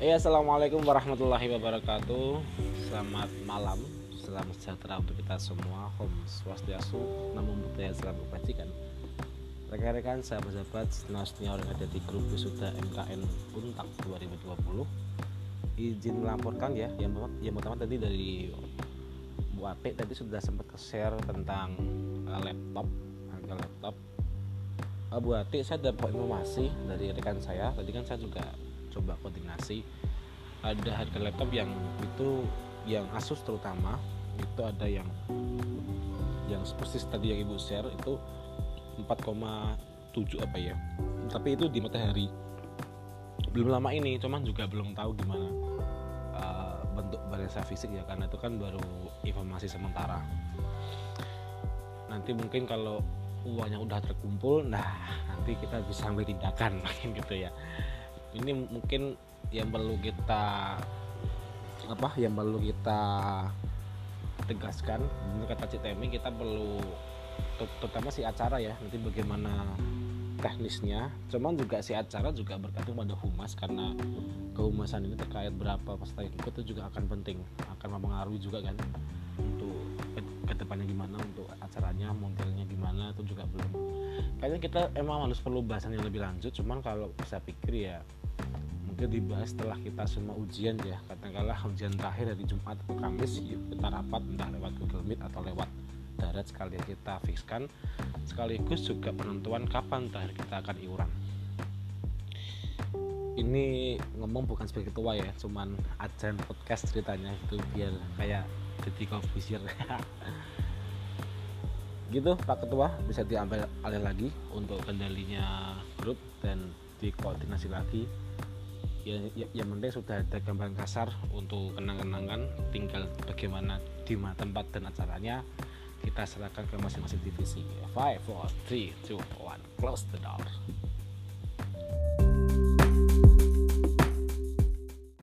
Ya, assalamualaikum warahmatullahi wabarakatuh. Selamat malam, selamat sejahtera untuk kita semua. Om Swastiastu, Namo Buddhaya, selamat kebajikan. Rekan-rekan, sahabat-sahabat, senior yang ada di grup wisuda MKN Untak 2020 izin melaporkan ya yang, pertama tadi dari Bu Ate tadi sudah sempat share tentang uh, laptop harga laptop uh, Bu Ate saya dapat informasi dari rekan saya tadi kan saya juga coba koordinasi. Ada harga laptop yang itu yang Asus terutama itu ada yang yang persis tadi yang ibu share itu 4,7 apa ya. Tapi itu di matahari. Belum lama ini cuman juga belum tahu gimana uh, bentuk badannya fisik ya karena itu kan baru informasi sementara. Nanti mungkin kalau uangnya udah terkumpul nah nanti kita bisa ambil tindakan gitu ya ini mungkin yang perlu kita apa yang perlu kita tegaskan. Benar kata Citemi kita perlu terutama si acara ya nanti bagaimana teknisnya. Cuman juga si acara juga bergantung pada humas karena kehumasan ini terkait berapa peserta ikut itu juga akan penting akan mempengaruhi juga kan untuk ke depannya gimana untuk acaranya modelnya gimana itu juga belum. Kayaknya kita emang harus perlu bahasan yang lebih lanjut cuman kalau saya pikir ya mungkin dibahas setelah kita semua ujian ya. Katakanlah ujian terakhir dari Jumat ke Kamis yuk kita rapat entah lewat Google Meet atau lewat darat sekalian kita fixkan. Sekaligus juga penentuan kapan terakhir kita akan iuran. Ini ngomong bukan sebagai ketua ya cuman ajan podcast ceritanya itu biar kayak jadi kofisir. Gitu Pak Ketua. Bisa diambil alih lagi untuk kendalinya grup dan dikoordinasi lagi ya, ya yang penting sudah ada gambaran kasar untuk kenang-kenangan. Tinggal bagaimana di tempat dan acaranya. Kita serahkan ke masing-masing divisi. 5, 4, 3, 2, 1 close the door